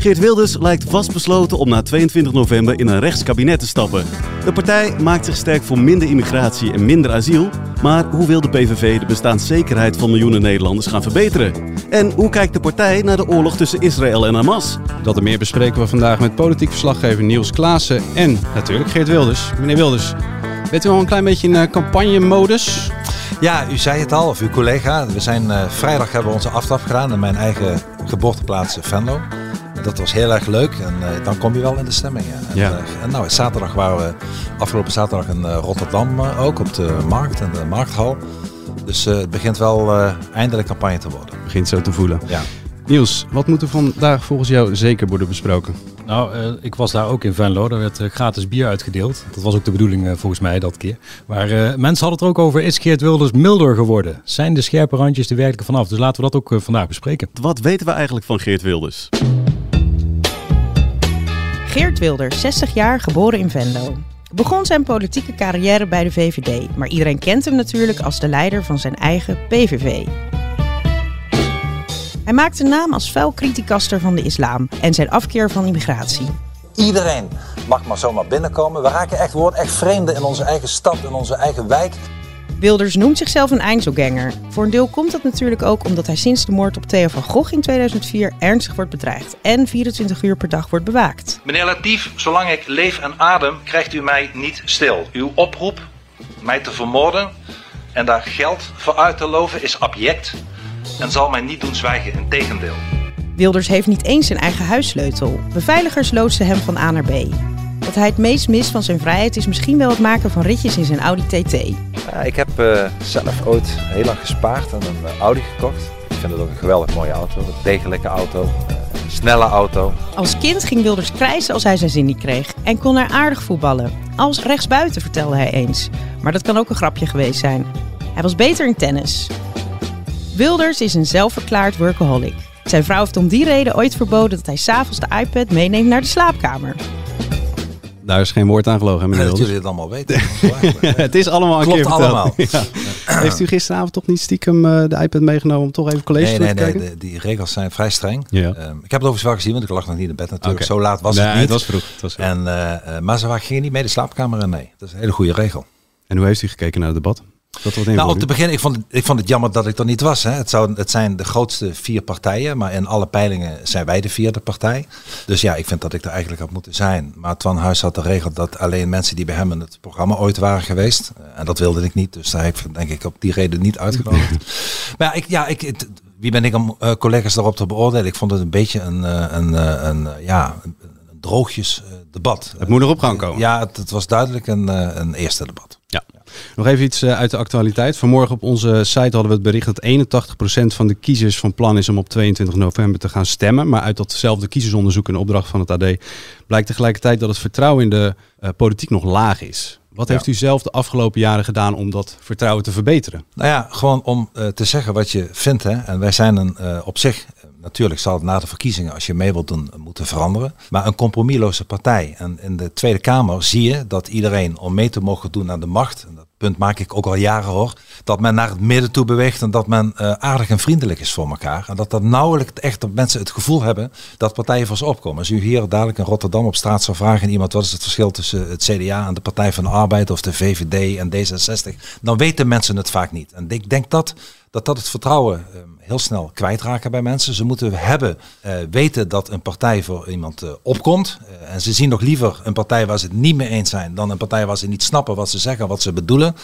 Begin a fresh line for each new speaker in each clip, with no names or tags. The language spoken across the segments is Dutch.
Geert Wilders lijkt vastbesloten om na 22 november in een rechtskabinet te stappen. De partij maakt zich sterk voor minder immigratie en minder asiel. Maar hoe wil de PVV de bestaanszekerheid van miljoenen Nederlanders gaan verbeteren? En hoe kijkt de partij naar de oorlog tussen Israël en Hamas?
Dat en meer bespreken we vandaag met politiek verslaggever Niels Klaassen en natuurlijk Geert Wilders. Meneer Wilders, bent u al een klein beetje in uh, campagnemodus?
Ja, u zei het al, of uw collega. We zijn uh, vrijdag hebben we onze aftrap gedaan in mijn eigen geboorteplaats Venlo. Dat was heel erg leuk en uh, dan kom je wel in de stemming. Ja. En,
Ja.
uh, en nou, zaterdag waren we afgelopen zaterdag in uh, Rotterdam uh, ook op de markt en de markthal. Dus uh, het begint wel uh, eindelijk campagne te worden.
Begint zo te voelen.
Ja.
Niels, wat moet er vandaag volgens jou zeker worden besproken?
Nou, uh, ik was daar ook in Venlo. Daar werd uh, gratis bier uitgedeeld. Dat was ook de bedoeling uh, volgens mij dat keer. Maar mensen hadden het er ook over, is Geert Wilders milder geworden? Zijn de scherpe randjes er werkelijk vanaf? Dus laten we dat ook vandaag bespreken.
Wat weten we eigenlijk van Geert Wilders?
Geert Wilders, 60 jaar, geboren in Venlo. Begon zijn politieke carrière bij de VVD, maar iedereen kent hem natuurlijk als de leider van zijn eigen PVV. Hij maakte naam als vuilcriticaster van de islam en zijn afkeer van immigratie.
Iedereen mag maar zomaar binnenkomen. We raken echt, we worden echt vreemden in onze eigen stad, in onze eigen wijk.
Wilders noemt zichzelf een Einzelganger. Voor een deel komt dat natuurlijk ook omdat hij sinds de moord op Theo van Gogh in 2004 ernstig wordt bedreigd en 24 uur per dag wordt bewaakt.
Meneer Latief, zolang ik leef en adem, krijgt u mij niet stil. Uw oproep mij te vermoorden en daar geld voor uit te loven is abject en zal mij niet doen zwijgen, in tegendeel.
Wilders heeft niet eens zijn eigen huissleutel. Beveiligers loodsen hem van A naar B. Wat hij het meest mist van zijn vrijheid is misschien wel het maken van ritjes in zijn Audi TT.
Ik heb uh, zelf ooit heel lang gespaard en een uh, Audi gekocht. Ik vind het ook een geweldig mooie auto, een degelijke auto, uh, een snelle auto.
Als kind ging Wilders krijsen als hij zijn zin niet kreeg en kon er aardig voetballen. Als rechtsbuiten vertelde hij eens. Maar dat kan ook een grapje geweest zijn. Hij was beter in tennis. Wilders is een zelfverklaard workaholic. Zijn vrouw heeft om die reden ooit verboden dat hij s'avonds de iPad meeneemt naar de slaapkamer.
Daar is geen woord aan gelogen, meneer
nee, dat
Wilders.
jullie het allemaal weten.
het is allemaal een
Klopt
keer
allemaal.
Ja. Heeft u gisteravond toch niet stiekem uh, de iPad meegenomen om toch even college
nee,
te
nee,
kijken?
Nee, de, die regels zijn vrij streng.
Ja.
Um, ik heb het overigens wel gezien, want ik lag nog niet in bed natuurlijk. Okay. Zo laat was
nee,
het niet.
het was vroeg. Het was vroeg.
En, uh, maar ze gingen niet mee de slaapkamer en nee. Dat is een hele goede regel.
En hoe heeft u gekeken naar het debat?
Dat nou, om te beginnen, ik vond, het, ik vond het jammer dat ik er niet was. Hè. Het, zou, het zijn de grootste vier partijen, maar in alle peilingen zijn wij de vierde partij. Dus ja, ik vind dat ik er eigenlijk had moeten zijn. Maar Twan Huis had de regel dat alleen mensen die bij hem in het programma ooit waren geweest. En dat wilde ik niet, dus daar heb ik denk ik op die reden niet uitgenodigd. maar ja, ik, ja ik, het, wie ben ik om uh, collega's daarop te beoordelen? Ik vond het een beetje een, een, een, een ja, een, droogjes debat.
Het moet nog op gang komen.
Ja, het, het was duidelijk een, een eerste debat.
Ja. Nog even iets uit de actualiteit. Vanmorgen op onze site hadden we het bericht dat 81% van de kiezers van plan is om op 22 november te gaan stemmen. Maar uit datzelfde kiezersonderzoek in opdracht van het AD blijkt tegelijkertijd dat het vertrouwen in de uh, politiek nog laag is. Wat ja. heeft u zelf de afgelopen jaren gedaan om dat vertrouwen te verbeteren?
Nou ja, gewoon om uh, te zeggen wat je vindt. Hè. En wij zijn een, uh, op zich, natuurlijk zal het na de verkiezingen, als je mee wilt doen, moeten veranderen. Maar een compromisloze partij. En in de Tweede Kamer zie je dat iedereen om mee te mogen doen aan de macht, en dat punt maak ik ook al jaren hoor, dat men naar het midden toe beweegt en dat men uh, aardig en vriendelijk is voor elkaar. En dat dat nauwelijks echt dat mensen het gevoel hebben dat partijen voor ze opkomen. Als u hier dadelijk in Rotterdam op straat zou vragen iemand wat is het verschil tussen het CDA en de Partij van de Arbeid of de VVD en D66, dan weten mensen het vaak niet. En ik denk dat dat, dat het vertrouwen uh, heel snel kwijtraken bij mensen. Ze moeten hebben, uh, weten dat een partij voor iemand uh, opkomt. Uh, en ze zien nog liever een partij waar ze het niet mee eens zijn dan een partij waar ze niet snappen wat ze zeggen, wat ze bedoelen.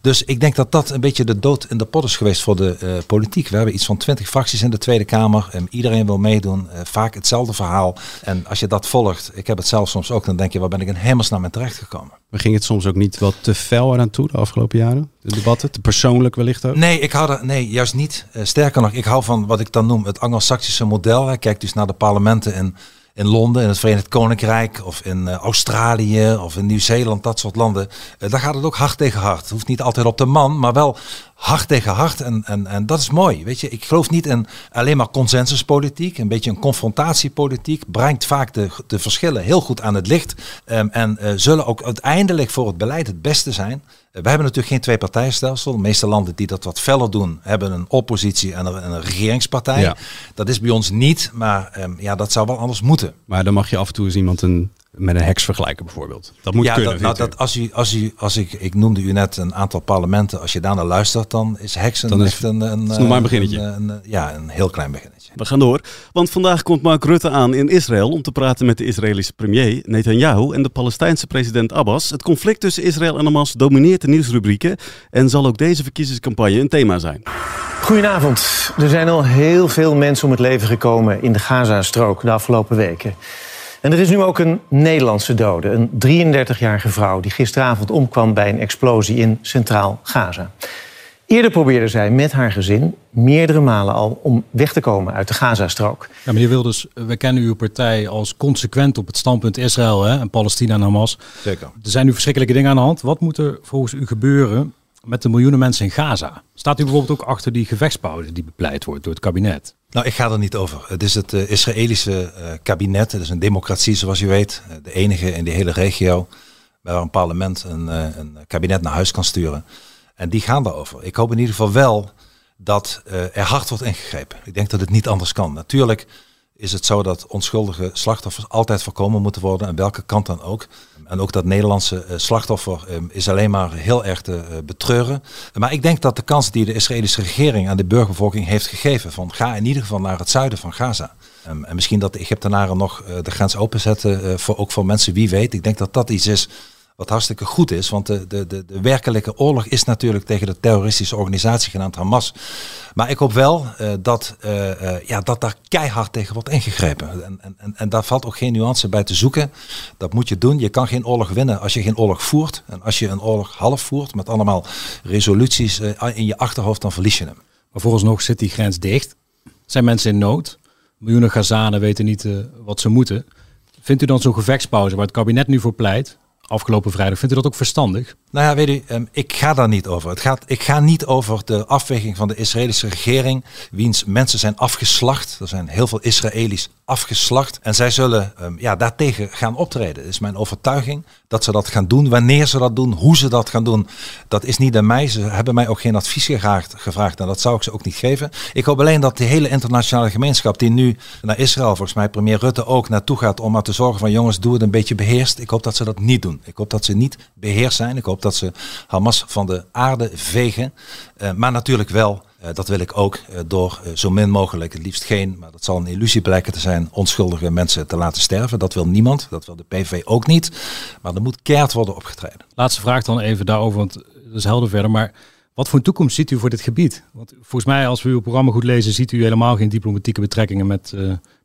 Dus ik denk dat dat een beetje de dood in de pot is geweest voor de uh, politiek. We hebben iets van twintig fracties in de Tweede Kamer. En iedereen wil meedoen. Uh, vaak hetzelfde verhaal. En als je dat volgt, ik heb het zelf soms ook, dan denk je, waar ben ik in hemelsnaam in terechtgekomen?
Maar ging het soms ook niet wat te fel eraan toe de afgelopen jaren? De debatten, te persoonlijk wellicht ook?
Nee, ik hou er, nee juist niet. Uh, sterker nog, ik hou van wat ik dan noem het Anglo-Saxische model. Hè. Kijk dus naar de parlementen in in Londen, in het Verenigd Koninkrijk of in Australië of in Nieuw-Zeeland, dat soort landen, daar gaat het ook hard tegen hard. Het hoeft niet altijd op de man, maar wel hard tegen hard. En, en, en dat is mooi. Weet je, ik geloof niet in alleen maar consensuspolitiek. Een beetje een confrontatiepolitiek brengt vaak de, de verschillen heel goed aan het licht. Um, en uh, zullen ook uiteindelijk voor het beleid het beste zijn. We hebben natuurlijk geen twee-partijstelsel. De meeste landen die dat wat feller doen, hebben een oppositie en een, een regeringspartij. Ja. Dat is bij ons niet, maar um, ja, dat zou wel anders moeten.
Maar dan mag je af en toe eens iemand een met een heks vergelijken bijvoorbeeld. Dat moet
ja,
kunnen.
Dat, nou, dat, als u, als u, als ik, ik noemde u net een aantal parlementen. Als je daar naar luistert, dan is heksen dan is, echt een, een,
een, een beginnetje.
Een, een, ja, een heel klein beginnetje.
We gaan door, want vandaag komt Mark Rutte aan in Israël om te praten met de Israëlische premier Netanyahu en de Palestijnse president Abbas. Het conflict tussen Israël en Hamas domineert de nieuwsrubrieken en zal ook deze verkiezingscampagne een thema zijn.
Goedenavond. Er zijn al heel veel mensen om het leven gekomen in de Gaza-strook de afgelopen weken. En er is nu ook een Nederlandse dode, een 33-jarige vrouw... die gisteravond omkwam bij een explosie in Centraal Gaza. Eerder probeerde zij met haar gezin meerdere malen al om weg te komen uit de Gazastrook.
Ja, meneer Wilders, we kennen uw partij als consequent op het standpunt Israël hè, en Palestina en Hamas.
Zeker.
Er zijn nu verschrikkelijke dingen aan de hand. Wat moet er volgens u gebeuren met de miljoenen mensen in Gaza? Staat u bijvoorbeeld ook achter die gevechtspauze die bepleit wordt door het kabinet?
Nou, ik ga er niet over. Het is het uh, Israëlische uh, kabinet. Het is een democratie, zoals u weet. Uh, de enige in die hele regio waar een parlement een, een, kabinet naar huis kan sturen. En die gaan daarover. Ik hoop in ieder geval wel dat er hard wordt ingegrepen. Ik denk dat het niet anders kan. Natuurlijk is het zo dat onschuldige slachtoffers altijd voorkomen moeten worden, aan welke kant dan ook. En ook dat Nederlandse uh, slachtoffer um, is alleen maar heel erg te uh, betreuren. Maar ik denk dat de kans die de Israëlische regering aan de burgerbevolking heeft gegeven, van ga in ieder geval naar het zuiden van Gaza. Um, en misschien dat de Egyptenaren nog uh, de grens openzetten, voor, ook voor mensen, wie weet. Ik denk dat dat iets is wat hartstikke goed is, want de, de, de, de werkelijke oorlog is natuurlijk tegen de terroristische organisatie genaamd Hamas. Maar ik hoop wel uh, dat, uh, uh, ja, dat daar keihard tegen wordt ingegrepen. En, en, en daar valt ook geen nuance bij te zoeken. Dat moet je doen. Je kan geen oorlog winnen als je geen oorlog voert. En als je een oorlog half voert met allemaal resoluties in je achterhoofd, dan verlies je hem.
Maar vooralsnog zit die grens dicht. Zijn mensen in nood? Miljoenen Gazanen weten niet wat ze moeten. Vindt u dan zo'n gevechtspauze waar het kabinet nu voor pleit, afgelopen vrijdag. Vindt u dat ook verstandig?
Nou ja, weet u, um, ik ga daar niet over. Het gaat, ik ga niet over de afweging van de Israëlische regering, wiens mensen zijn afgeslacht. Er zijn heel veel Israëli's afgeslacht. En zij zullen um, ja, daartegen gaan optreden. Dat is mijn overtuiging dat ze dat gaan doen. Wanneer ze dat doen, hoe ze dat gaan doen, dat is niet aan mij. Ze hebben mij ook geen advies gevraagd, gevraagd en dat zou ik ze ook niet geven. Ik hoop alleen dat de hele internationale gemeenschap die nu naar Israël, volgens mij premier Rutte ook, naartoe gaat om maar te zorgen van jongens, doe het een beetje beheerst. Ik hoop dat ze dat niet doen. Ik hoop dat ze niet beheerst zijn. Ik hoop dat ze Hamas van de aarde vegen. Uh, maar natuurlijk wel uh, dat wil ik ook uh, door uh, zo min mogelijk, het liefst geen, maar dat zal een illusie blijken te zijn, onschuldige mensen te laten sterven. Dat wil niemand, dat wil de PV ook niet. Maar er moet keert worden opgetreden.
Laatste vraag dan even daarover, want dat is helder verder. Maar wat voor een toekomst ziet u voor dit gebied? Want volgens mij, als we uw programma goed lezen, ziet u helemaal geen diplomatieke betrekkingen met,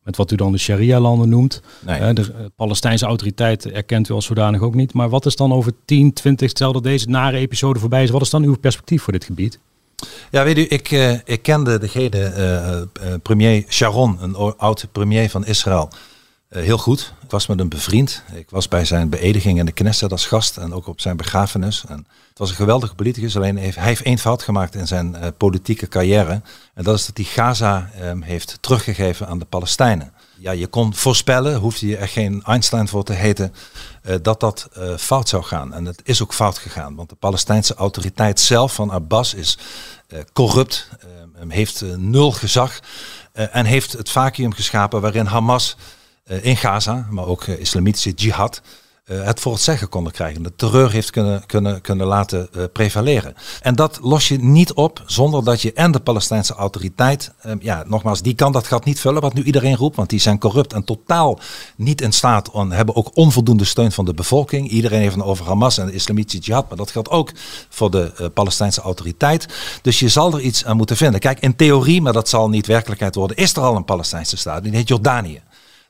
met wat u dan de Sharia-landen noemt.
Nee.
de Palestijnse autoriteit erkent u als zodanig ook niet. Maar wat is dan over 10, 20, stel dat deze nare episode voorbij is, wat is dan uw perspectief voor dit gebied?
Ja, weet u, ik, uh, ik kende degene, uh, premier Sharon, een oud premier van Israël, heel goed. Ik was met hem bevriend. Ik was bij zijn beëdiging in de Knesset als gast en ook op zijn begrafenis. En het was een geweldige politicus, alleen heeft, hij heeft één fout gemaakt in zijn politieke carrière. En dat is dat hij Gaza ehm, heeft teruggegeven aan de Palestijnen. Ja, je kon voorspellen, hoefde je er geen Einstein voor te heten, uh, dat dat uh, fout zou gaan. En het is ook fout gegaan, want de Palestijnse autoriteit zelf van Abbas is uh, corrupt, heeft nul gezag en heeft het vacuüm geschapen waarin Hamas in Gaza, maar ook islamitische jihad, het voor het zeggen konden krijgen. De terreur heeft kunnen, kunnen, kunnen laten uh, prevaleren. En dat los je niet op zonder dat je en de Palestijnse autoriteit, uh, ja, nogmaals, die kan dat gat niet vullen wat nu iedereen roept, want die zijn corrupt en totaal niet in staat, en hebben ook onvoldoende steun van de bevolking. Iedereen heeft over Hamas en de islamitische jihad, maar dat geldt ook voor de Palestijnse autoriteit. Dus je zal er iets aan moeten vinden. Kijk, in theorie, maar dat zal niet werkelijkheid worden, is er al een Palestijnse staat, die heet Jordanië.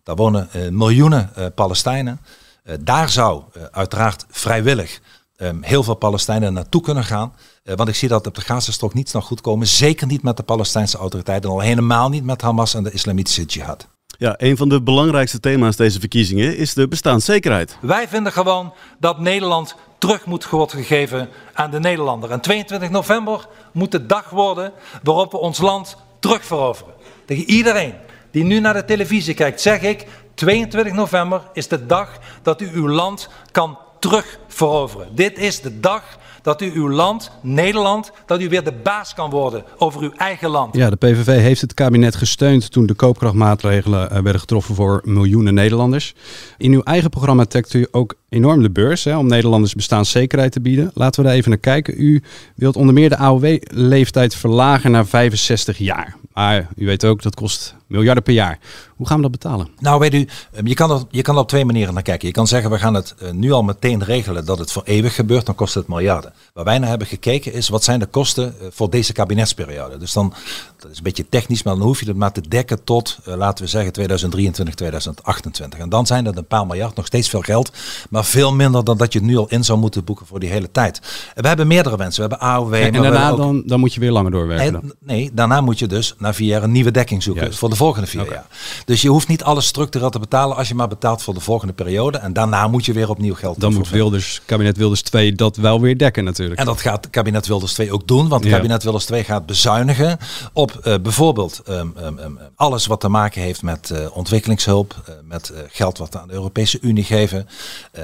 Daar wonen miljoenen Palestijnen. Uh, daar zou uh, uiteraard vrijwillig um, heel veel Palestijnen naartoe kunnen gaan. Uh, want ik zie dat op de Gazastrook niets nog goed komen. Zeker niet met de Palestijnse autoriteiten. En al helemaal niet met Hamas en de islamitische jihad.
Ja, een van de belangrijkste thema's deze verkiezingen is de bestaanszekerheid.
Wij vinden gewoon dat Nederland terug moet worden gegeven aan de Nederlander. En 22 november moet de dag worden waarop we ons land terugveroveren. Tegen iedereen die nu naar de televisie kijkt, zeg ik: 22 november is de dag dat u uw land kan terugveroveren. Dit is de dag dat u uw land, Nederland, dat u weer de baas kan worden over uw eigen land.
Ja, de PVV heeft het kabinet gesteund toen de koopkrachtmaatregelen eh, werden getroffen voor miljoenen Nederlanders. In uw eigen programma trekt u ook enorm de beurs hè, om Nederlanders bestaanszekerheid te bieden. Laten we daar even naar kijken. U wilt onder meer de AOW-leeftijd verlagen naar 65 jaar. Maar u weet ook, dat kost miljarden per jaar. Hoe gaan we dat betalen?
Nou, weet u, ehm, je kan, er, je kan er op twee manieren naar kijken. Je kan zeggen, we gaan het eh, nu al meteen regelen dat het voor eeuwig gebeurt, dan kost het miljarden. Waar wij naar hebben gekeken is, wat zijn de kosten eh, voor deze kabinetsperiode? Dus dan, dat is een beetje technisch, maar dan hoef je het maar te dekken tot, eh, laten we zeggen, 2023, 2028. En dan zijn dat een paar miljard, nog steeds veel geld, maar veel minder dan dat je het nu al in zou moeten boeken voor die hele tijd. We hebben meerdere wensen. We hebben AOW.
En, daarna
ook-
dan, dan moet je weer langer doorwerken.
nee, daarna moet je dus na vier jaar een nieuwe dekking zoeken
Juist.
voor de volgende vier jaar. Dus je hoeft niet alles structureel te betalen als je maar betaalt voor de volgende periode. En daarna moet je weer opnieuw geld
Dan moet. Wilders, kabinet Wilders 2 dat wel weer dekken natuurlijk.
En dat gaat kabinet Wilders 2 ook doen, want
Ja.
kabinet Wilders 2 gaat bezuinigen op eh, bijvoorbeeld ehm, ehm, ehm, alles wat te maken heeft met eh, ontwikkelingshulp, eh, met geld wat we aan de Europese Unie geven.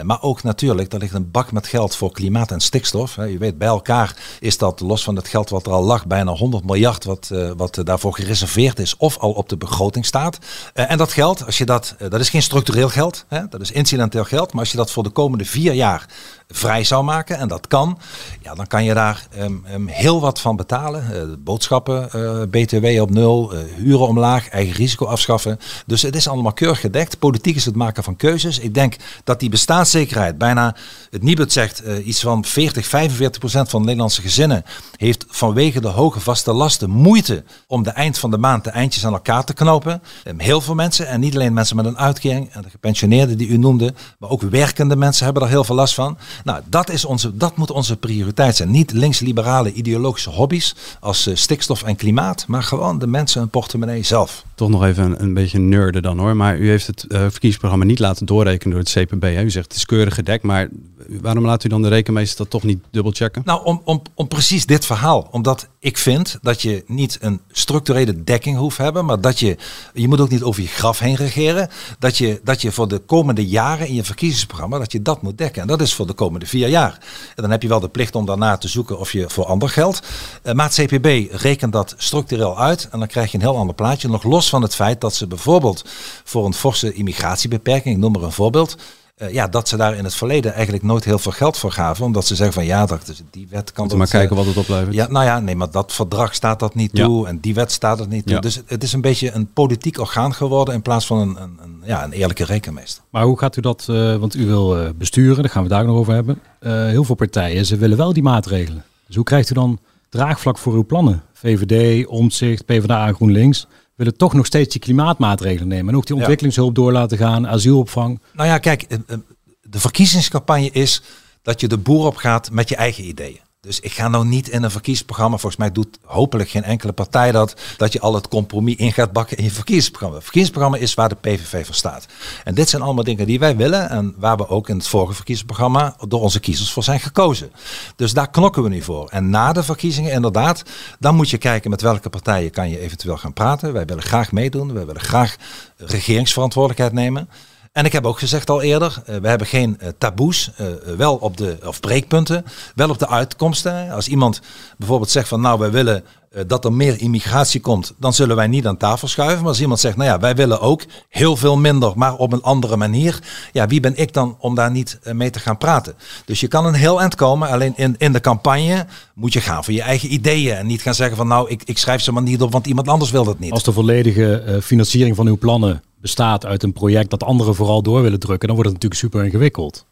Maar ook natuurlijk, er ligt een bak met geld voor klimaat en stikstof. Je weet, bij elkaar is dat los van het geld wat er al lag, bijna 100 miljard wat, eh, wat daarvoor gereserveerd is of al op de begroting staat. Eh, en dat geld, als je dat, eh, dat is geen structureel geld, dat is incidenteel geld, maar als je dat voor de komende vier jaar vrij zou maken, en dat kan, ja, dan kan je daar ehm, ehm, heel wat van betalen. Eh, boodschappen, eh, BTW op nul, eh, huren omlaag, eigen risico afschaffen. Dus het is allemaal keurig gedekt. Politiek is het maken van keuzes. Ik denk dat die bestaanszekerheid bijna, het Nibud zegt, iets van 40, 45 procent van de Nederlandse gezinnen heeft vanwege de hoge vaste lasten moeite om de eind van de maand de eindjes aan elkaar te knopen. Ehm, heel veel mensen, en niet alleen mensen met een uitkering en de gepensioneerden die u noemde, maar ook werkende mensen hebben er heel veel last van. Nou, dat, is onze, dat moet onze prioriteit zijn. Niet links-liberale ideologische hobby's als eh, stikstof en klimaat, maar gewoon de mensen en portemonnee zelf.
Toch nog even een, een beetje nerden dan hoor. Maar u heeft het eh, verkiezingsprogramma niet laten doorrekenen door het CPB. Hè? U zegt het is keurig gedekt, maar waarom laat u dan de rekenmeester dat toch niet dubbelchecken?
Nou, om, om, om precies dit verhaal. Omdat ik vind dat je niet een structurele dekking hoeft hebben, maar dat je, je moet ook niet over je graf heen regeren. Dat je, dat je voor de komende jaren in je verkiezingsprogramma, dat je dat moet dekken. En dat is voor de komende vier jaar. En dan heb je wel de plicht om daarna te zoeken of je voor ander geld. Eh, maar het CPB rekent dat structureel uit en dan krijg je een heel ander plaatje. Nog los van het feit dat ze bijvoorbeeld voor een forse immigratiebeperking, ik noem maar een voorbeeld, eh, ja, dat ze daar in het verleden eigenlijk nooit heel veel geld voor gaven. Omdat ze zeggen van ja, dat, dus die wet kan
Moeten
dat,
maar kijken
eh,
wat het oplevert.
Ja, nou ja, nee, maar dat verdrag staat dat niet
Ja.
toe en die wet staat het niet toe.
Ja.
Dus het, het is een beetje een politiek orgaan geworden in plaats van een, een, een, ja, een eerlijke rekenmeester.
Maar hoe gaat u dat, eh, want u wil besturen, daar gaan we daar nog over hebben. Heel veel partijen, ze willen wel die maatregelen. Dus hoe krijgt u dan draagvlak voor uw plannen? VVD, Omtzigt, PvdA en GroenLinks willen toch nog steeds die klimaatmaatregelen nemen. En ook die ontwikkelingshulp door laten gaan, asielopvang.
Nou ja, kijk, eh, eh, de verkiezingscampagne is dat je de boer op gaat met je eigen ideeën. Dus ik ga nou niet in een verkiezingsprogramma, volgens mij doet hopelijk geen enkele partij dat, dat je al het compromis in gaat bakken in je verkiezingsprogramma. Het verkiezingsprogramma is waar de PVV voor staat. En dit zijn allemaal dingen die wij willen en waar we ook in het vorige verkiezingsprogramma door onze kiezers voor zijn gekozen. Dus daar knokken we nu voor. En na de verkiezingen inderdaad, dan moet je kijken met welke partijen kan je eventueel gaan praten. Wij willen graag meedoen, wij willen graag regeringsverantwoordelijkheid nemen. En ik heb ook gezegd al eerder, eh, we hebben geen eh, taboes, eh, wel op de, of breekpunten, wel op de uitkomsten. Als iemand bijvoorbeeld zegt van nou wij willen dat er meer immigratie komt, dan zullen wij niet aan tafel schuiven. Maar als iemand zegt nou ja wij willen ook heel veel minder, maar op een andere manier. Ja wie ben ik dan om daar niet mee te gaan praten. Dus je kan een heel eind komen, alleen in, in de campagne moet je gaan voor je eigen ideeën. En niet gaan zeggen van nou ik, ik schrijf ze maar niet op, want iemand anders wil dat niet.
Als de volledige financiering van uw plannen bestaat uit een project dat anderen vooral door willen drukken, dan wordt het natuurlijk super ingewikkeld.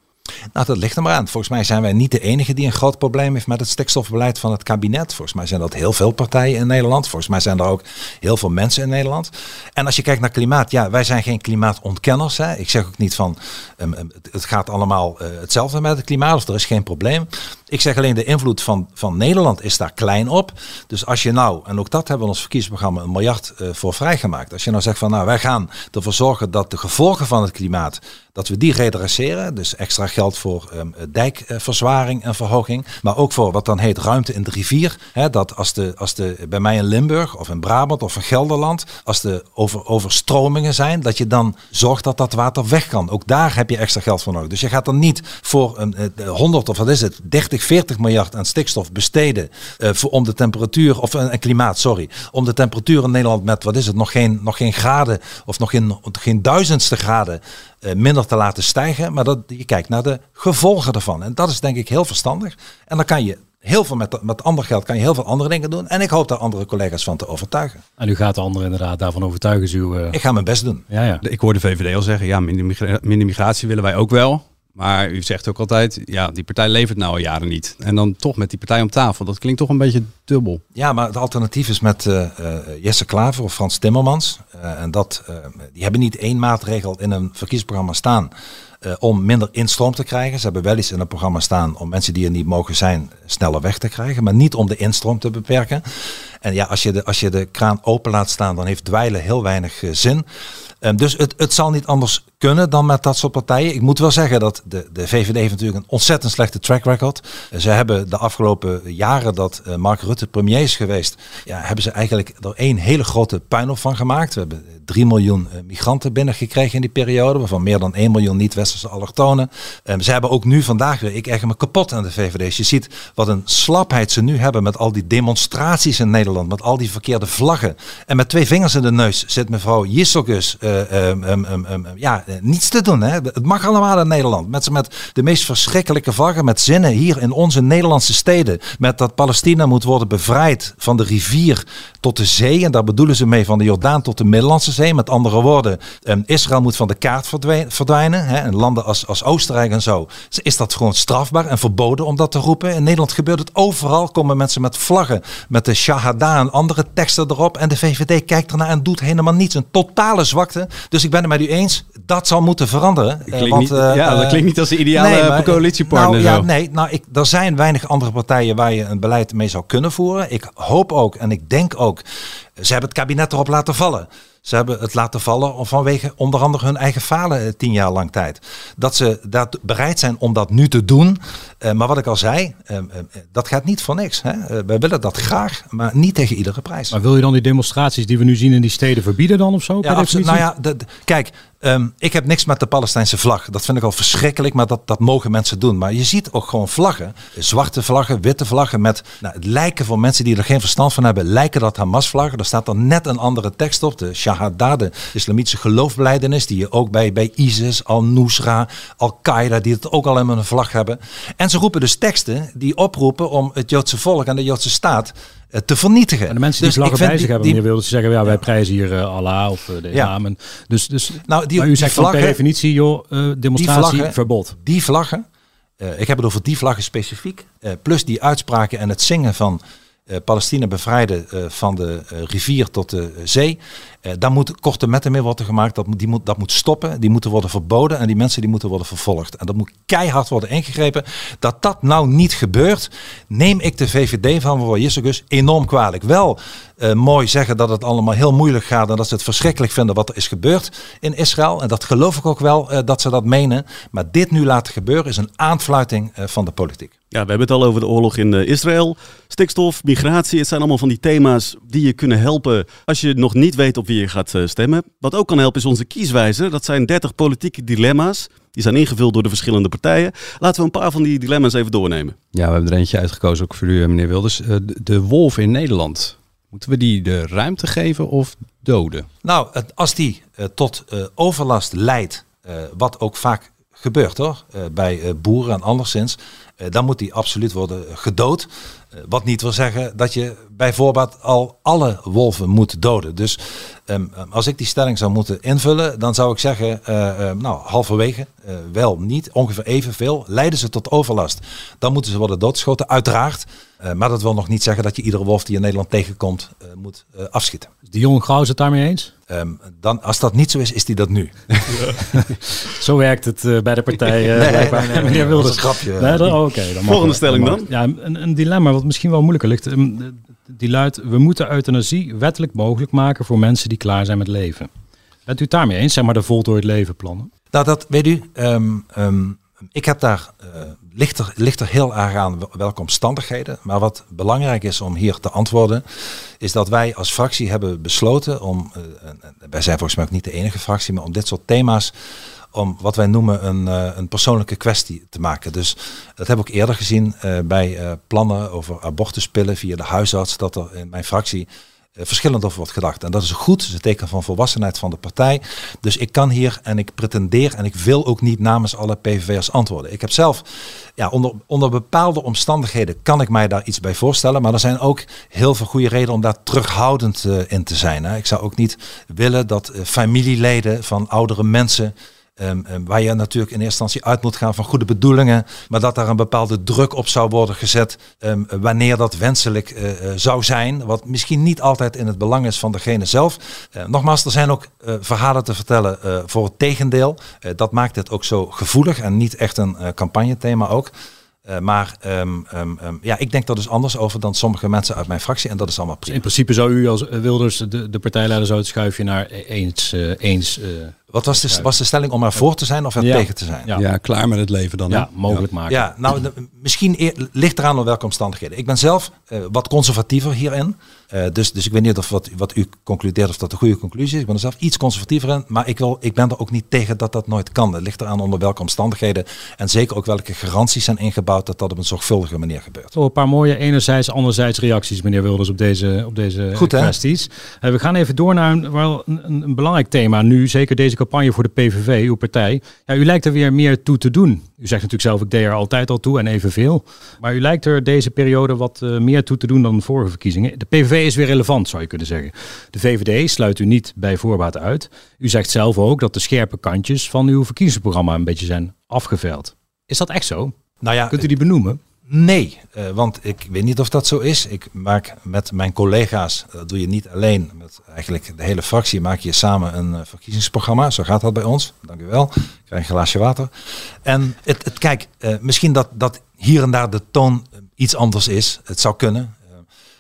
Nou, dat ligt er maar aan. Volgens mij zijn wij niet de enige die een groot probleem heeft met het stikstofbeleid van het kabinet. Volgens mij zijn dat heel veel partijen in Nederland. Volgens mij zijn er ook heel veel mensen in Nederland. En als je kijkt naar klimaat, ja, wij zijn geen klimaatontkenners. Hè. Ik zeg ook niet van um, het, het gaat allemaal uh, hetzelfde met het klimaat of er is geen probleem. Ik zeg alleen de invloed van, van Nederland is daar klein op. Dus als je nou, en ook dat hebben we ons verkiezingsprogramma een miljard uh, voor vrijgemaakt. Als je nou zegt van nou wij gaan ervoor zorgen dat de gevolgen van het klimaat dat we die redresseren. Dus extra geld voor um, dijkverzwaring en verhoging. Maar ook voor wat dan heet ruimte in de rivier. Hè, dat als de, als de, bij mij in Limburg of in Brabant of in Gelderland, als de over, overstromingen zijn, dat je dan zorgt dat dat water weg kan. Ook daar heb je extra geld voor nodig. Dus je gaat dan niet voor een, 100 of wat is het, 30, 40 miljard aan stikstof besteden uh, voor, om de temperatuur, of een, klimaat, sorry, om de temperatuur in Nederland met, wat is het, nog geen, nog geen graden of nog geen, geen duizendste graden uh, minder te laten stijgen, maar dat je kijkt naar de gevolgen ervan. En dat is denk ik heel verstandig. En dan kan je heel veel met, met ander geld kan je heel veel andere dingen doen. En ik hoop daar andere collega's van te overtuigen.
En u gaat de anderen inderdaad daarvan overtuigen. Uw, uh...
Ik ga mijn best doen.
Ja, ja. Ik hoor de VVD al zeggen, ja, minder migratie willen wij ook wel. Maar u zegt ook altijd, ja, die partij levert nou al jaren niet. En dan toch met die partij om tafel. Dat klinkt toch een beetje dubbel.
Ja, maar het alternatief is met uh, Jesse Klaver of Frans Timmermans. Uh, en dat, die hebben niet één maatregel in een verkiezingsprogramma staan om minder instroom te krijgen. Ze hebben wel iets in het programma staan om mensen die er niet mogen zijn sneller weg te krijgen. Maar niet om de instroom te beperken. En ja, als je de, als je de kraan open laat staan, dan heeft dweilen heel weinig zin. Um, dus het, het zal niet anders kunnen dan met dat soort partijen. Ik moet wel zeggen dat de, de VVD heeft natuurlijk een ontzettend slechte track record. Ze hebben de afgelopen jaren dat uh, Mark Rutte premier is geweest, ja, hebben ze eigenlijk er één hele grote puinhoop van gemaakt. We hebben 3 miljoen uh, migranten binnengekregen in die periode, waarvan meer dan 1 miljoen niet-westerse allochtonen. Um, ze hebben ook nu vandaag weer, ik erger me kapot aan de VVD. Je ziet wat een slapheid ze nu hebben met al die demonstraties in Nederland, met al die verkeerde vlaggen. En met twee vingers in de neus zit mevrouw Jisselgus uh, um, ja, niets te doen. Hè. Het mag allemaal in Nederland. Met, met de meest verschrikkelijke vlaggen, met zinnen hier in onze Nederlandse steden. Met dat Palestina moet worden bevrijd van de rivier tot de zee. En daar bedoelen ze mee van de Jordaan tot de Middellandse Zee. Met andere woorden, Israël moet van de kaart verdwijnen. Hè. En landen als, als Oostenrijk en zo. Is dat gewoon strafbaar en verboden om dat te roepen? In Nederland gebeurt het overal. Komen mensen met vlaggen, met de Shahada en andere teksten erop. En de VVD kijkt ernaar en doet helemaal niets. Een totale zwakte. Dus ik ben het met u eens. Zal moeten veranderen.
Uh, want, niet, uh, ja, dat klinkt niet als de ideale nee, maar, coalitiepartner.
Nou, ja, nee, nou, ik, er zijn weinig andere partijen waar je een beleid mee zou kunnen voeren. Ik hoop ook en ik denk ook, ze hebben het kabinet erop laten vallen. Ze hebben het laten vallen vanwege onder andere hun eigen falen tien jaar lang tijd. Dat ze dat bereid zijn om dat nu te doen. Uh, maar wat ik al zei, uh, uh, dat gaat niet voor niks. Hè? wij willen dat graag, maar niet tegen iedere prijs.
Maar wil je dan die demonstraties die we nu zien in die steden verbieden dan of zo?
Ja, absoluut. Nou ja, de, de, kijk, Um, ik heb niks met de Palestijnse vlag. Dat vind ik al verschrikkelijk, maar dat, dat mogen mensen doen. Maar je ziet ook gewoon vlaggen. Zwarte vlaggen, witte vlaggen met nou, het lijken voor mensen die er geen verstand van hebben, lijken dat Hamas-vlaggen. Er staat dan net een andere tekst op. De Shahada, de islamitische geloofbelijdenis, die je ook bij, bij ISIS, Al-Nusra, Al-Qaeda, die het ook al in een vlag hebben. En ze roepen dus teksten die oproepen om het Joodse volk en de Joodse staat eh, te vernietigen.
En de mensen die dus vlaggen bij zich hebben, meneer Wilders, zeggen ja, wij prijzen hier uh, Allah of uh, de islam. Ja. Dus, dus, nou, die, maar u zegt vlaggen, per definitie, joh, uh, demonstratie, die verbod.
Die vlaggen, ik heb het over die vlaggen specifiek, plus die uitspraken en het zingen van Palestina bevrijden van de rivier tot de zee. Uh, daar moet korte metten mee worden gemaakt. Dat moet, die moet, dat moet stoppen. Die moeten worden verboden. En die mensen die moeten worden vervolgd. En dat moet keihard worden ingegrepen. Dat dat nou niet gebeurt, neem ik de VVD van mevrouw Jissegus enorm kwalijk. Wel uh, mooi zeggen dat het allemaal heel moeilijk gaat. En dat ze het verschrikkelijk vinden wat er is gebeurd in Israël. En dat geloof ik ook wel uh, dat ze dat menen. Maar dit nu laten gebeuren is een aanfluiting van de politiek.
Ja, we hebben het al over de oorlog in Israël. Stikstof, migratie. Het zijn allemaal van die thema's die je kunnen helpen als je nog niet weet op wie je gaat eh, stemmen. Wat ook kan helpen is onze kieswijzer. Dat zijn 30 politieke dilemma's. Die zijn ingevuld door de verschillende partijen. Laten we een paar van die dilemma's even doornemen.
Ja, we hebben er eentje uitgekozen, ook voor u, eh, meneer Wilders. Eh, de wolf in Nederland. Moeten we die de ruimte geven of doden?
Nou, als die tot overlast leidt, wat ook vaak gebeurt hoor, bij boeren en anderszins, dan moet die absoluut worden gedood. Wat niet wil zeggen dat je bijvoorbeeld al alle wolven moet doden. Dus ehm, als ik die stelling zou moeten invullen, dan zou ik zeggen, uh, nou halverwege, wel niet, ongeveer evenveel. Leiden ze tot overlast, dan moeten ze worden doodgeschoten, uiteraard. maar dat wil nog niet zeggen dat je iedere wolf die in Nederland tegenkomt moet afschieten.
De jonge Gauw is het daarmee eens?
Um, dan, als dat niet zo is, is die dat nu.
zo werkt het uh, bij de partij. Uh, nee, nee, nee, meneer Wilders.
Dat is een grapje.
Nee, dan, okay, dan
Volgende stelling dan?
Ja, een, een, dilemma wat misschien wel moeilijker ligt. Um, die luidt, we moeten euthanasie wettelijk mogelijk maken voor mensen die klaar zijn met leven. Bent u het daarmee eens, zeg maar de voltooid leven plannen?
Nou, dat weet u. Um, um, ik heb daar, uh, ligt, er, ligt er heel erg aan welke omstandigheden. Maar wat belangrijk is om hier te antwoorden, is dat wij als fractie hebben besloten om, uh, wij zijn volgens mij ook niet de enige fractie, maar om dit soort thema's om wat wij noemen een, uh, een persoonlijke kwestie te maken. Dus dat heb ik eerder gezien uh, bij plannen over abortuspillen via de huisarts, dat er in mijn fractie verschillend over wordt gedacht. En dat is goed, dat is een teken van volwassenheid van de partij. Dus ik kan hier en ik pretendeer en ik wil ook niet namens alle PVV'ers antwoorden. Ik heb zelf, ja, onder, onder bepaalde omstandigheden kan ik mij daar iets bij voorstellen. Maar er zijn ook heel veel goede redenen om daar terughoudend in te zijn. Hè. Ik zou ook niet willen dat familieleden van oudere mensen Um, um, waar je natuurlijk in eerste instantie uit moet gaan van goede bedoelingen, maar dat daar een bepaalde druk op zou worden gezet um, wanneer dat wenselijk uh, uh, zou zijn, wat misschien niet altijd in het belang is van degene zelf. Uh, nogmaals, er zijn ook verhalen te vertellen voor het tegendeel. dat maakt het ook zo gevoelig en niet echt een campagnethema ook. Maar ja, ik denk er dus anders over dan sommige mensen uit mijn fractie. En dat is allemaal prima.
In principe zou u als Wilders, de, de partijleider, zou het schuifje naar eens. Uh, eens uh,
Wat was de, was de stelling om er voor te zijn of er ja. tegen te zijn?
Ja. ja. klaar met het leven dan.
Ja, mogelijk maken.
Ja, nou, de, misschien eer, ligt eraan op welke omstandigheden. Ik ben zelf wat conservatiever hierin. dus, dus ik weet niet of wat, wat u concludeert of dat een goede conclusie is. Ik ben er zelf iets conservatiever in. Maar ik, wil, ik ben er ook niet tegen dat dat nooit kan. Het ligt eraan onder welke omstandigheden. En zeker ook welke garanties zijn ingebouwd dat dat op een zorgvuldige manier gebeurt.
Oh, een paar mooie enerzijds, anderzijds reacties, meneer Wilders, op deze, op deze
Goed,
kwesties. Uh, we gaan even door naar een, wel een, een, belangrijk thema nu. Zeker deze campagne voor de PVV, uw partij. Ja, u lijkt er weer meer toe te doen. U zegt natuurlijk zelf, ik deed er altijd al toe en evenveel. Maar u lijkt er deze periode wat uh, meer toe te doen dan de vorige verkiezingen. De PVV is weer relevant, zou je kunnen zeggen. De VVD sluit u niet bij voorbaat uit. U zegt zelf ook dat de scherpe kantjes van uw verkiezingsprogramma een beetje zijn afgeveld. Is dat echt zo?
Nou ja,
Kunt u die benoemen?
Nee, uh, want ik weet niet of dat zo is. Ik maak met mijn collega's, dat doe je niet alleen, met eigenlijk de hele fractie, maak je samen een uh, verkiezingsprogramma. Zo gaat dat bij ons. Dank u wel. Ik krijg een glaasje water. En het, het kijk, misschien dat, dat hier en daar de toon iets anders is. Het zou kunnen.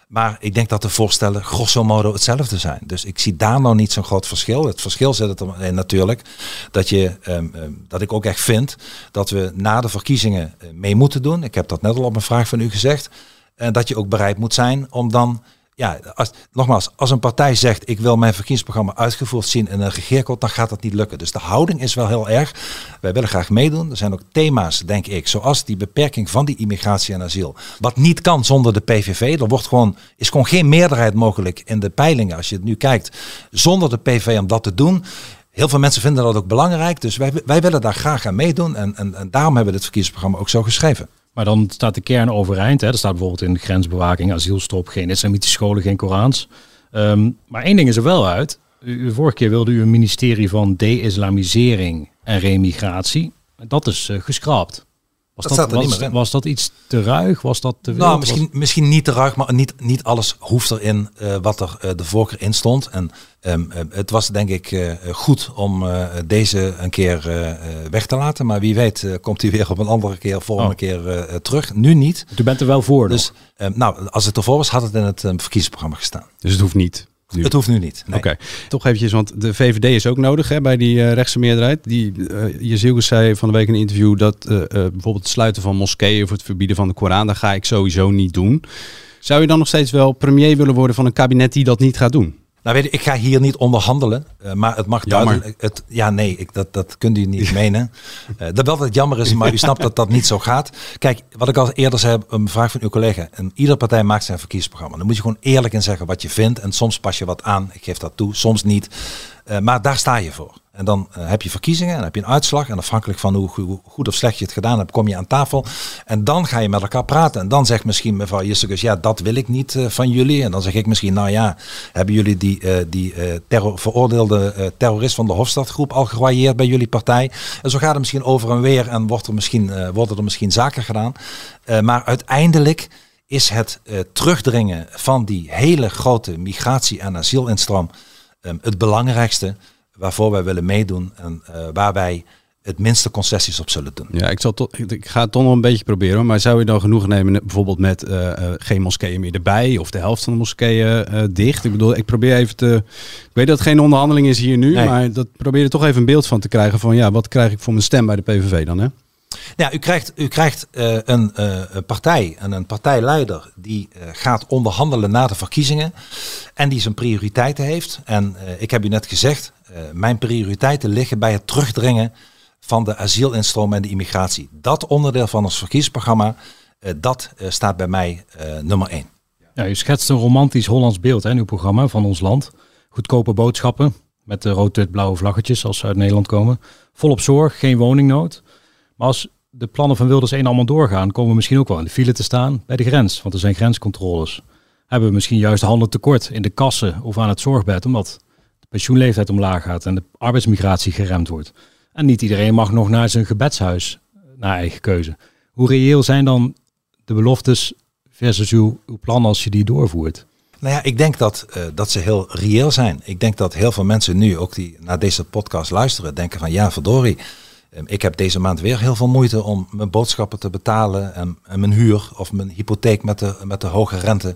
Maar ik denk dat de voorstellen grosso modo hetzelfde zijn. Dus ik zie daar nou niet zo'n groot verschil. Het verschil zit het erin natuurlijk dat, je, um, um, dat ik ook echt vind dat we na de verkiezingen mee moeten doen. Ik heb dat net al op een vraag van u gezegd. En dat je ook bereid moet zijn om dan ja, als, nogmaals, als een partij zegt ik wil mijn verkiezingsprogramma uitgevoerd zien in een regeercode, dan gaat dat niet lukken. Dus de houding is wel heel erg. Wij willen graag meedoen. Er zijn ook thema's, denk ik, zoals die beperking van die immigratie en asiel. Wat niet kan zonder de PVV. Er wordt gewoon, is gewoon geen meerderheid mogelijk in de peilingen. Als je het nu kijkt, zonder de PVV om dat te doen. Heel veel mensen vinden dat ook belangrijk. Dus wij, wij willen daar graag aan meedoen. En, en, en daarom hebben we het verkiezingsprogramma ook zo geschreven.
Maar dan staat de kern overeind. Hè. Er staat bijvoorbeeld in grensbewaking, asielstop, geen islamitische scholen, geen Korans. Um, maar één ding is er wel uit. U, vorige keer wilde u een ministerie van de-islamisering en remigratie. Dat is uh, geschrapt. Was
dat,
was, dat iets te ruig? Was dat te
Nou, misschien, misschien niet te ruig, maar niet, niet alles hoeft erin uh, wat er uh, de voorkeur in stond. En um, uh, het was denk ik uh, goed om uh, deze een keer uh, weg te laten. Maar wie weet uh, komt hij weer op een andere keer, volgende oh. keer uh, terug. Nu niet.
U bent er wel voor.
Dus um, nou, als het ervoor was, had het in het um, verkiezingsprogramma gestaan.
Dus het hoeft niet.
Nu. Het hoeft nu niet. Nee.
Oké, okay. toch eventjes, want de VVD is ook nodig hè, bij die uh, rechtse meerderheid. Die, uh, zei van de week in een interview dat uh, bijvoorbeeld het sluiten van moskeeën of het verbieden van de Koran, dat ga ik sowieso niet doen. Zou je dan nog steeds wel premier willen worden van een kabinet die dat niet gaat doen?
Nou weet je, ik ga hier niet onderhandelen, uh, maar het mag
Jammer.
duidelijk... Het, ja, nee, ik, dat, dat kunt u niet menen. Uh, dat wel dat het jammer is, maar u snapt dat dat niet zo gaat. Kijk, wat ik al eerder zei, een vraag van uw collega. En iedere partij maakt zijn verkiezingsprogramma. Dan moet je gewoon eerlijk in zeggen wat je vindt. En soms pas je wat aan, ik geef dat toe, soms niet. Eh, maar daar sta je voor. En dan eh, heb je verkiezingen en dan heb je een uitslag. En afhankelijk van hoe, goed of slecht je het gedaan hebt, kom je aan tafel. En dan ga je met elkaar praten. En dan zegt misschien mevrouw Jissekus, ja, dat wil ik niet eh, van jullie. En dan zeg ik misschien, nou ja, hebben jullie die, die veroordeelde terrorist van de Hofstadgroep al gewailleerd bij jullie partij? En zo gaat het misschien over en weer en wordt er misschien, worden er misschien zaken gedaan. Maar uiteindelijk is het terugdringen van die hele grote migratie- en asielinstroom eh, het belangrijkste waarvoor wij willen meedoen en eh, waar wij het minste concessies op zullen doen.
Ja, ik, zal toch, ik- ik ga het toch nog een beetje proberen. Maar zou je dan genoeg nemen bijvoorbeeld met eh, eh, geen moskeeën meer erbij of de helft van de moskeeën eh, dicht? Ik bedoel, ik probeer even te. Ik weet dat het geen onderhandeling is hier nu,
Nee.
maar dat probeer er toch even een beeld van te krijgen van ja, wat krijg ik voor mijn stem bij de PVV dan? Hè?
Ja, u krijgt, u krijgt eh, een, eh, een partij en een partijleider die eh, gaat onderhandelen na de verkiezingen en die zijn prioriteiten heeft. En ik heb u net gezegd, mijn prioriteiten liggen bij het terugdringen van de asielinstroom en de immigratie. Dat onderdeel van ons verkiezingsprogramma, dat staat bij mij nummer één.
Ja, u schetst een romantisch Hollands beeld hè, uw programma van ons land. Goedkope boodschappen met de rood-wit-blauwe vlaggetjes als ze uit Nederland komen. Volop zorg, geen woningnood. Maar als de plannen van Wilders 1 allemaal doorgaan, komen we misschien ook wel in de file te staan bij de grens. Want er zijn grenscontroles. Hebben we misschien juist handen tekort in de kassen of aan het zorgbed, omdat de pensioenleeftijd omlaag gaat en de arbeidsmigratie geremd wordt. En niet iedereen mag nog naar zijn gebedshuis, naar eigen keuze. Hoe reëel zijn dan de beloftes versus uw, uw plan als je die doorvoert?
Nou ja, ik denk dat, eh, dat ze heel reëel zijn. Ik denk dat heel veel mensen nu, ook die naar deze podcast luisteren, denken van ja, verdorie. Eh, Ik heb deze maand weer heel veel moeite om mijn boodschappen te betalen en, mijn huur of mijn hypotheek met de, met de hoge rente.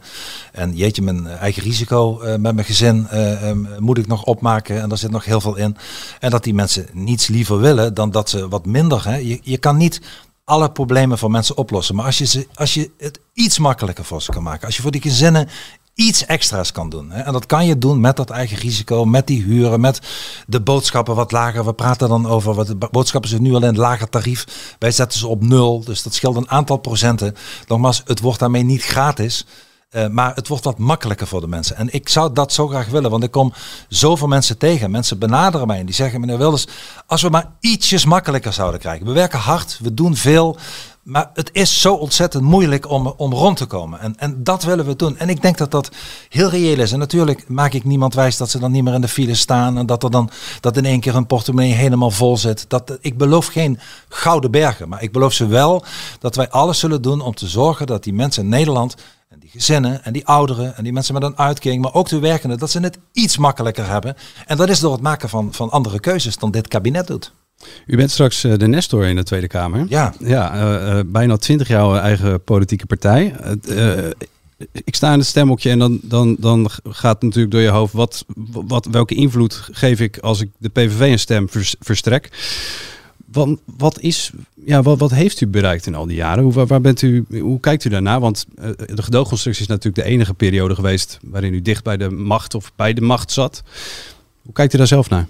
En jeetje, mijn eigen risico eh, met mijn gezin eh, eh, moet ik nog opmaken en daar zit nog heel veel in. En dat die mensen niets liever willen dan dat ze wat minder. Hè. Je, je kan niet alle problemen van mensen oplossen. Maar als je, ze, als je het iets makkelijker voor ze kan maken, als je voor die gezinnen iets extra's kan doen. Hè, en dat kan je doen met dat eigen risico, met die huren, met de boodschappen wat lager. We praten dan over, wat de bo- boodschappen zitten nu al in het lager tarief. Wij zetten ze op nul, dus dat scheelt een aantal procenten. Nogmaals, het wordt daarmee niet gratis. eh, maar het wordt wat makkelijker voor de mensen. En ik zou dat zo graag willen, want ik kom zoveel mensen tegen. Mensen benaderen mij en die zeggen, meneer Wilders, als we maar ietsjes makkelijker zouden krijgen. We werken hard, we doen veel, maar het is zo ontzettend moeilijk om, om rond te komen. En, en dat willen we doen. En ik denk dat dat heel reëel is. En natuurlijk maak ik niemand wijs dat ze dan niet meer in de file staan. En dat er dan dat in één keer een portemonnee helemaal vol zit. Dat, ik beloof geen gouden bergen. Maar ik beloof ze wel dat wij alles zullen doen om te zorgen dat die mensen in Nederland. En die gezinnen en die ouderen en die mensen met een uitkering, maar ook de werkenden, dat ze het iets makkelijker hebben. En dat is door het maken van, van andere keuzes dan dit kabinet doet.
U bent straks eh, de Nestor in de Tweede Kamer.
Ja.
Ja, eh, eh, bijna twintig jaar eigen politieke partij. Ik sta in het stemhokje en dan, dan, dan gaat natuurlijk door je hoofd... Wat, wat, welke invloed geef ik als ik de PVV een stem vers- verstrek? Wat, wat, is, ja, wat, wat heeft u bereikt in al die jaren? Hoe, waar, bent u, hoe kijkt u daarna? Want de gedoogconstructie is natuurlijk de enige periode geweest... waarin u dicht bij de macht of bij de macht zat. Hoe kijkt u daar zelf naar?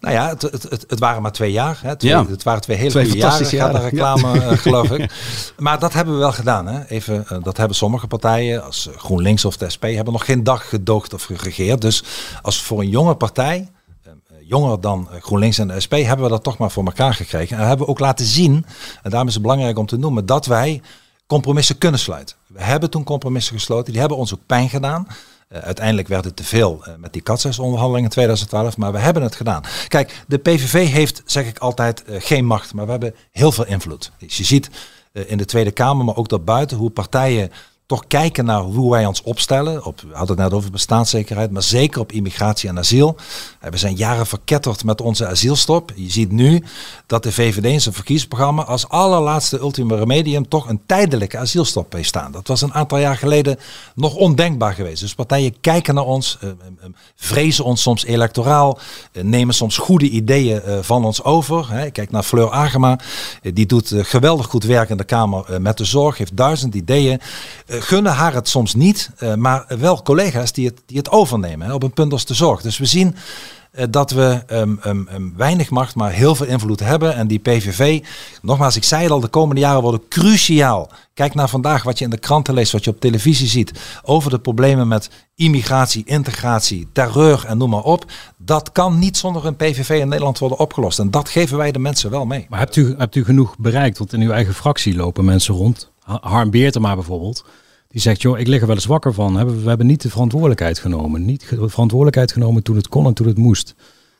Nou ja, het, het, het, waren maar twee jaar. Hè. Twee,
Ja.
Het waren twee hele
Twee
goede jaren,
jaren,
reclame, eh, geloof ik. Maar dat hebben we wel gedaan. Hè. Even, eh, dat hebben sommige partijen, als GroenLinks of de SP, hebben nog geen dag gedoogd of geregeerd. Dus als voor een jonge partij, eh, jonger dan GroenLinks en de SP, hebben we dat toch maar voor elkaar gekregen. En hebben we ook laten zien, en daarom is het belangrijk om te noemen, dat wij compromissen kunnen sluiten. We hebben toen compromissen gesloten, die hebben ons ook pijn gedaan. Eh, uiteindelijk werd het te veel eh, met die katshuisonderhandelingen in 2012, maar we hebben het gedaan. Kijk, de PVV heeft, zeg ik altijd, eh, geen macht, maar we hebben heel veel invloed. Dus je ziet in de Tweede Kamer, maar ook daarbuiten, hoe partijen toch kijken naar hoe wij ons opstellen. Op, we hadden het net over bestaanszekerheid, maar zeker op immigratie en asiel. Eh, We zijn jaren verketterd met onze asielstop. Je ziet nu dat de VVD in zijn verkiezingsprogramma als allerlaatste ultima remedium toch een tijdelijke asielstop heeft staan. Dat was een aantal jaar geleden nog ondenkbaar geweest. Dus partijen kijken naar ons, eh, eh, vrezen ons soms electoraal, nemen soms goede ideeën van ons over. Kijk naar Fleur Agema, die doet geweldig goed werk in de Kamer met de zorg, heeft duizend ideeën. Eh, gunnen haar het soms niet, eh, maar wel collega's die het, die het overnemen hè, op een punt als de zorg. Dus we zien eh, dat we ehm, ehm, ehm, weinig macht, maar heel veel invloed hebben. En die PVV, nogmaals, ik zei het al, de komende jaren worden cruciaal. Kijk naar vandaag wat je in de kranten leest, wat je op televisie ziet. Over de problemen met immigratie, integratie, terreur en noem maar op. Dat kan niet zonder een PVV in Nederland worden opgelost. En dat geven wij de mensen wel mee.
Maar hebt u, hebt u genoeg bereikt? Want in uw eigen fractie lopen mensen rond. Ha- Harm Beertema bijvoorbeeld. Die zegt, joh, ik lig er wel eens wakker van. We hebben niet de verantwoordelijkheid genomen. Niet de verantwoordelijkheid genomen toen het kon en toen het moest.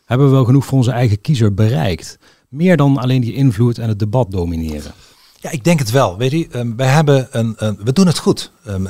Hebben we wel genoeg voor onze eigen kiezer bereikt? Meer dan alleen die invloed en het debat domineren.
Ja, ik denk het wel. Weet je, ehm, wij hebben een, we doen het goed. Ehm,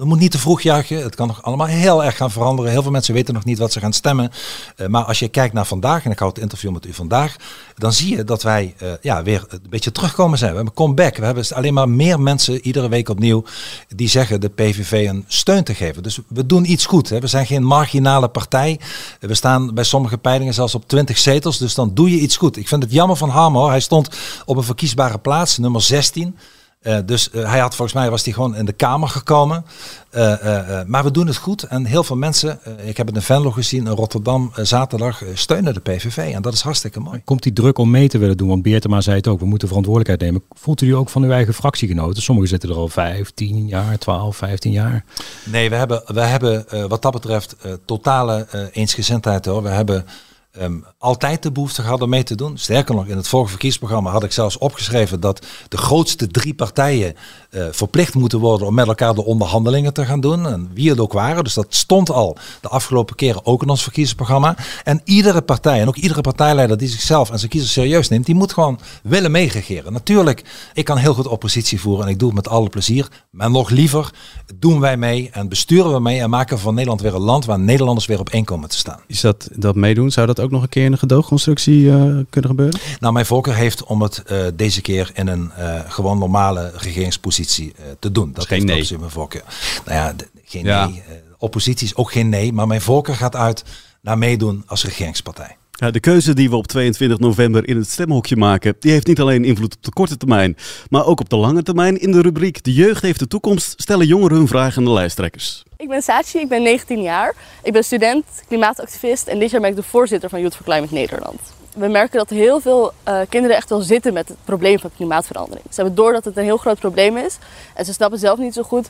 we moeten niet te vroeg juichen. Het kan nog allemaal heel erg gaan veranderen. Heel veel mensen weten nog niet wat ze gaan stemmen. Eh, maar als je kijkt naar vandaag, en ik hou het interview met u vandaag, dan zie je dat wij eh, ja, weer een beetje terugkomen zijn. We hebben comeback. We hebben alleen maar meer mensen iedere week opnieuw die zeggen de PVV een steun te geven. Dus we doen iets goed. Hè. We zijn geen marginale partij. We staan bij sommige peilingen zelfs op 20 zetels. Dus dan doe je iets goed. Ik vind het jammer van Harmo. Hij stond op een verkiesbare plaats, nummer 16. Eh, dus eh, hij had volgens mij was hij gewoon in de Kamer gekomen. Eh, maar we doen het goed. En heel veel mensen, ik heb het in Venlo gezien, in Rotterdam, zaterdag, steunen de PVV. En dat is hartstikke mooi.
Komt die druk om mee te willen doen? Want Beertema zei het ook, we moeten verantwoordelijkheid nemen. Voelt u ook van uw eigen fractiegenoten? Sommigen zitten er al 5, 10 jaar, 12, 15 jaar.
Nee, we hebben, we hebben wat dat betreft totale eensgezindheid hoor. We hebben ehm, altijd de behoefte om mee te doen. Sterker nog, in het vorige verkiezingsprogramma had ik zelfs opgeschreven dat de grootste drie partijen eh, verplicht moeten worden om met elkaar de onderhandelingen te gaan doen. En wie het ook waren. Dus dat stond al de afgelopen keren ook in ons verkiezingsprogramma. En iedere partij, en ook iedere partijleider die zichzelf en zijn kiezers serieus neemt, die moet gewoon willen meeregeren. Natuurlijk, ik kan heel goed oppositie voeren en ik doe het met alle plezier. Maar nog liever doen wij mee en besturen we mee en maken van Nederland weer een land waar Nederlanders weer op één komen te staan.
Is dat, dat meedoen, zou dat ook nog een keer in een gedoogconstructie eh, kunnen gebeuren?
Nou, mijn voorkeur heeft om het eh, deze keer in een eh, gewoon normale regeringspositie eh, te doen. Dat
geen
heeft
nee.
absoluut mijn voorkeur. Nou ja, d- geen
Ja.
nee. Oppositie is ook geen nee, maar mijn voorkeur gaat uit naar meedoen als regeringspartij.
De keuze die we op 22 november in het stemhokje maken, die heeft niet alleen invloed op de korte termijn, maar ook op de lange termijn. In de rubriek De Jeugd heeft de toekomst stellen jongeren hun vragen aan de lijsttrekkers.
Ik ben Sachi, ik ben 19 jaar. Ik ben student, klimaatactivist en dit jaar ben ik de voorzitter van Youth for Climate Nederland. We merken dat heel veel eh, kinderen echt wel zitten met het probleem van klimaatverandering. Ze hebben door dat het een heel groot probleem is en ze snappen zelf niet zo goed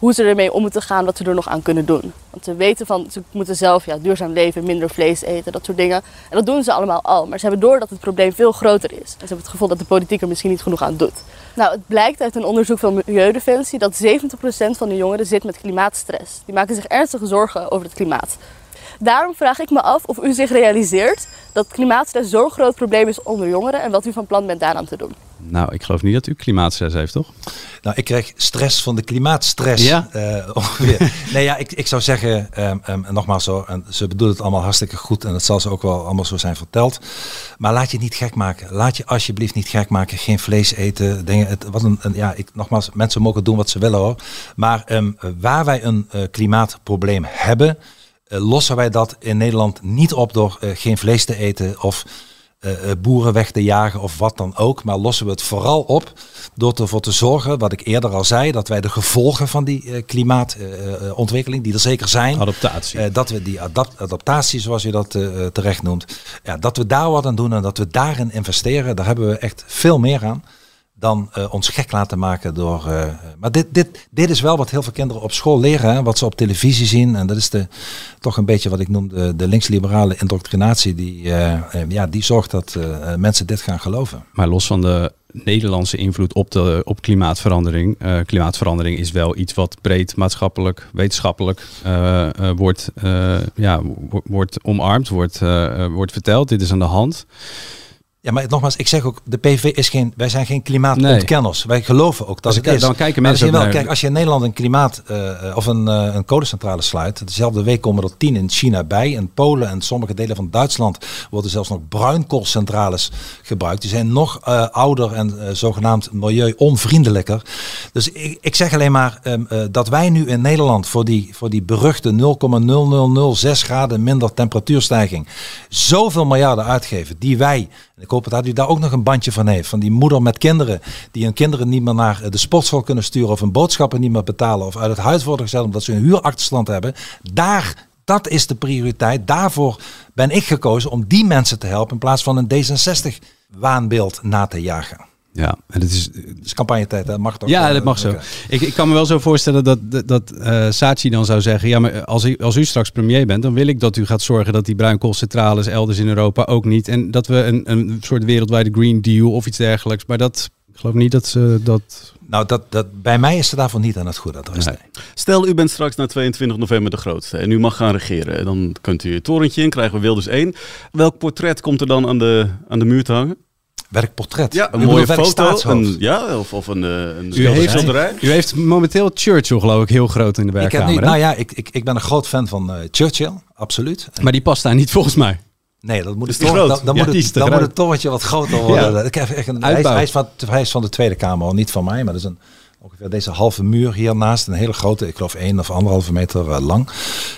hoe ze ermee om moeten gaan, wat ze er nog aan kunnen doen. Want ze weten van, ze moeten zelf ja, duurzaam leven, minder vlees eten, dat soort dingen. En dat doen ze allemaal al, maar ze hebben door dat het probleem veel groter is. En ze hebben het gevoel dat de politiek er misschien niet genoeg aan doet. Nou, het blijkt uit een onderzoek van Milieudefensie dat 70% van de jongeren zit met klimaatstress. Die maken zich ernstige zorgen over het klimaat. Daarom vraag ik me af of u zich realiseert dat klimaatstress zo'n groot probleem is onder jongeren en wat u van plan bent daaraan te doen.
Nou, ik geloof niet dat u klimaatstress heeft, toch?
Nou, ik krijg stress van de klimaatstress.
Ja?
eh, ongeveer. nee, ja, ik, ik zou zeggen, ehm, ehm, en nogmaals zo, en ze bedoelen het allemaal hartstikke goed en het zal ze ook wel allemaal zo zijn verteld. Maar laat je niet gek maken. Laat je alsjeblieft niet gek maken. Geen vlees eten. Dingen, het, wat een, een- ja, ik, nogmaals, mensen mogen doen wat ze willen hoor. Maar ehm, waar wij een eh, klimaatprobleem hebben, lossen wij dat in Nederland niet op door eh, geen vlees te eten of eh, eh, boeren weg te jagen of wat dan ook. Maar lossen we het vooral op door ervoor te zorgen, wat ik eerder al zei, dat wij de gevolgen van die eh, klimaatontwikkeling, die er zeker zijn,
Adaptatie.
eh, dat we die adap- adaptatie, zoals je dat eh, eh, terecht noemt, ja, dat we daar wat aan doen en dat we daarin investeren. Daar hebben we echt veel meer aan dan eh, ons gek laten maken door. eh, maar dit, dit, dit is wel wat heel veel kinderen op school leren, hè, wat ze op televisie zien. En dat is de, toch een beetje wat ik noem de, de linksliberale indoctrinatie. Die, eh, ja, die zorgt dat mensen dit gaan geloven.
Maar los van de Nederlandse invloed op, de, op klimaatverandering. klimaatverandering is wel iets wat breed maatschappelijk, wetenschappelijk wordt, ja, wo- wordt omarmd, wordt, wordt verteld. Dit is aan de hand.
Ja, maar nogmaals, ik zeg ook, de PV is geen, wij zijn geen klimaatontkenners. Wij geloven ook dat
Dus
het is.
dan kijken mensen
je wel, kijk, als je in Nederland een klimaat eh, of een, eh, een kolencentrale sluit, dezelfde week komen er tien in China bij, in Polen en sommige delen van Duitsland worden zelfs nog bruinkoolcentrales gebruikt. Die zijn nog eh, ouder en zogenaamd milieu-onvriendelijker. Dus ik, ik zeg alleen maar ehm, eh, dat wij nu in Nederland voor die, voor die beruchte 0,0006 graden minder temperatuurstijging zoveel miljarden uitgeven die wij, ik hoop dat u daar ook nog een bandje van heeft, van die moeder met kinderen die hun kinderen niet meer naar eh, de sportschool kunnen sturen of hun boodschappen niet meer betalen of uit het huis worden gezet omdat ze een huurachterstand hebben. Daar Dat is de prioriteit. Daarvoor ben ik gekozen om die mensen te helpen in plaats van een D66-waanbeeld na te jagen.
Ja, en het is...
Het is campagnetijd, dat mag toch?
Ja,
eh,
dat mag zo.
oké.
Ik, ik kan me wel zo voorstellen dat, dat, dat eh, Saatchi dan zou zeggen... ja, maar als u, als u straks premier bent... dan wil ik dat u gaat zorgen dat die bruinkoolcentrales elders in Europa ook niet... en dat we een, een soort wereldwijde Green Deal of iets dergelijks... maar dat, ik geloof niet dat ze dat...
Nou, dat, dat, bij mij is ze daarvoor niet aan het goede adres.
Nee.
nee.
Stel, u bent straks na 22 november de grootste en u mag gaan regeren. Dan kunt u het torentje in, krijgen we Wilders 1. Welk portret komt er dan aan de, aan de muur te hangen?
Werkportret.
Ja, een
U
mooie foto. Een, ja, of, of een, eh, een
U heeft,
schilderij.
u heeft momenteel Churchill geloof ik heel groot in de
Ik heb
werkkamer.
niet, nou ja, ik, ik, ik ben een groot fan van eh, Churchill, absoluut.
Maar die past daar niet volgens mij.
nee, dat moet het,
groot?
dan, dan
Ja,
moet
die is
het, dan moet het torentje wat groter worden.
Ja.
Ik heb echt een, hij, is,
Uitbouw.
hij, is van, hij is van de Tweede Kamer, al niet van mij, maar dat is een, ongeveer deze halve muur hiernaast. Een hele grote, ik geloof één of anderhalve meter eh, lang.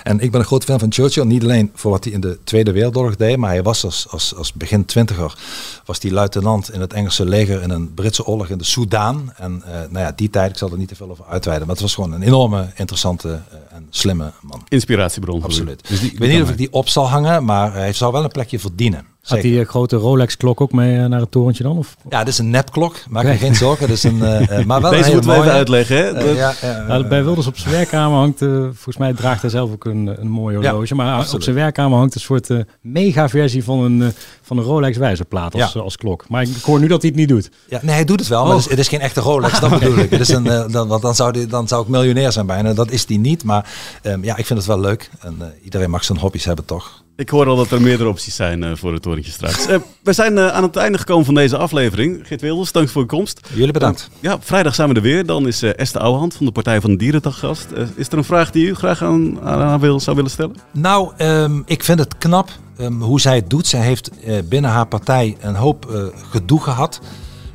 En ik ben een groot fan van Churchill, niet alleen voor wat hij in de Tweede Wereldoorlog deed, maar hij was als, als, als begin twintiger, was hij luitenant in het Engelse leger in een Britse oorlog in de Soudaan. En eh, nou ja, die tijd, ik zal er niet te veel over uitweiden, maar het was gewoon een enorme, interessante eh, en slimme man.
Inspiratiebron.
Absoluut.
Dus die-
ik weet niet of ik die op zal hangen, maar hij zou wel een plekje verdienen.
Gaat
Zeker.
die eh, grote Rolex-klok ook mee eh, naar het torentje dan? Of?
Ja, dit is een nepklok. Maak je geen zorgen. Dit is een, eh, maar wel een
Deze moeten we even uitleggen. Hè?
Ja, eh,
bij Wilders op zijn werkkamer hangt, volgens mij draagt hij zelf ook een, een mooi horloge. maar op zijn werkkamer hangt een soort mega-versie van een, van een Rolex wijzerplaat als,
Ja.
als klok. Maar ik, hoor nu dat hij het niet doet.
ja, nee, hij doet het wel, maar het is, het is geen echte Rolex. Dat bedoel ik. Het is een, dan, want dan, zou die, dan zou ik miljonair zijn bijna. Dat is die niet. Maar ehm, ja, ik vind het wel leuk. En iedereen mag zijn hobby's hebben, toch?
Ik hoor al dat er meerdere opties zijn voor het straks. Eh, we zijn eh, aan het einde gekomen van deze aflevering. Geert Wilders, dank voor uw komst.
Jullie bedankt.
Ja, vrijdag zijn we er weer. Dan is eh, Esther Ouwehand van de Partij van de Dieren gast. Eh, is er een vraag die u graag aan, aan haar wil, zou willen stellen?
Nou, ehm, ik vind het knap ehm, hoe zij het doet. Zij heeft eh, binnen haar partij een hoop eh, gedoe gehad.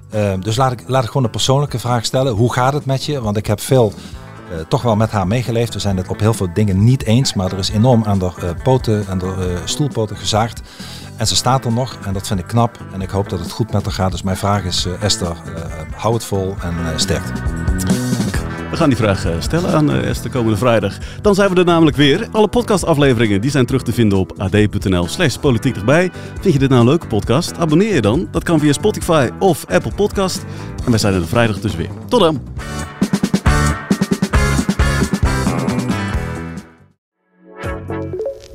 Ehm, dus laat ik, laat ik gewoon een persoonlijke vraag stellen. Hoe gaat het met je? Want ik heb veel eh, toch wel met haar meegeleefd. We zijn het op heel veel dingen niet eens. Maar er is enorm aan de eh, poten en de eh, stoelpoten gezaagd. En ze staat er nog en dat vind ik knap. En ik hoop dat het goed met haar gaat. Dus mijn vraag is, eh, Esther, eh, hou het vol en sterkte.
We gaan die vraag stellen aan Esther komende vrijdag. Dan zijn we er namelijk weer. Alle podcastafleveringen die zijn terug te vinden op ad.nl slash politiek. Vind je dit nou een leuke podcast? Abonneer je dan. Dat kan via Spotify of Apple Podcast. En wij zijn er vrijdag dus weer. Tot dan!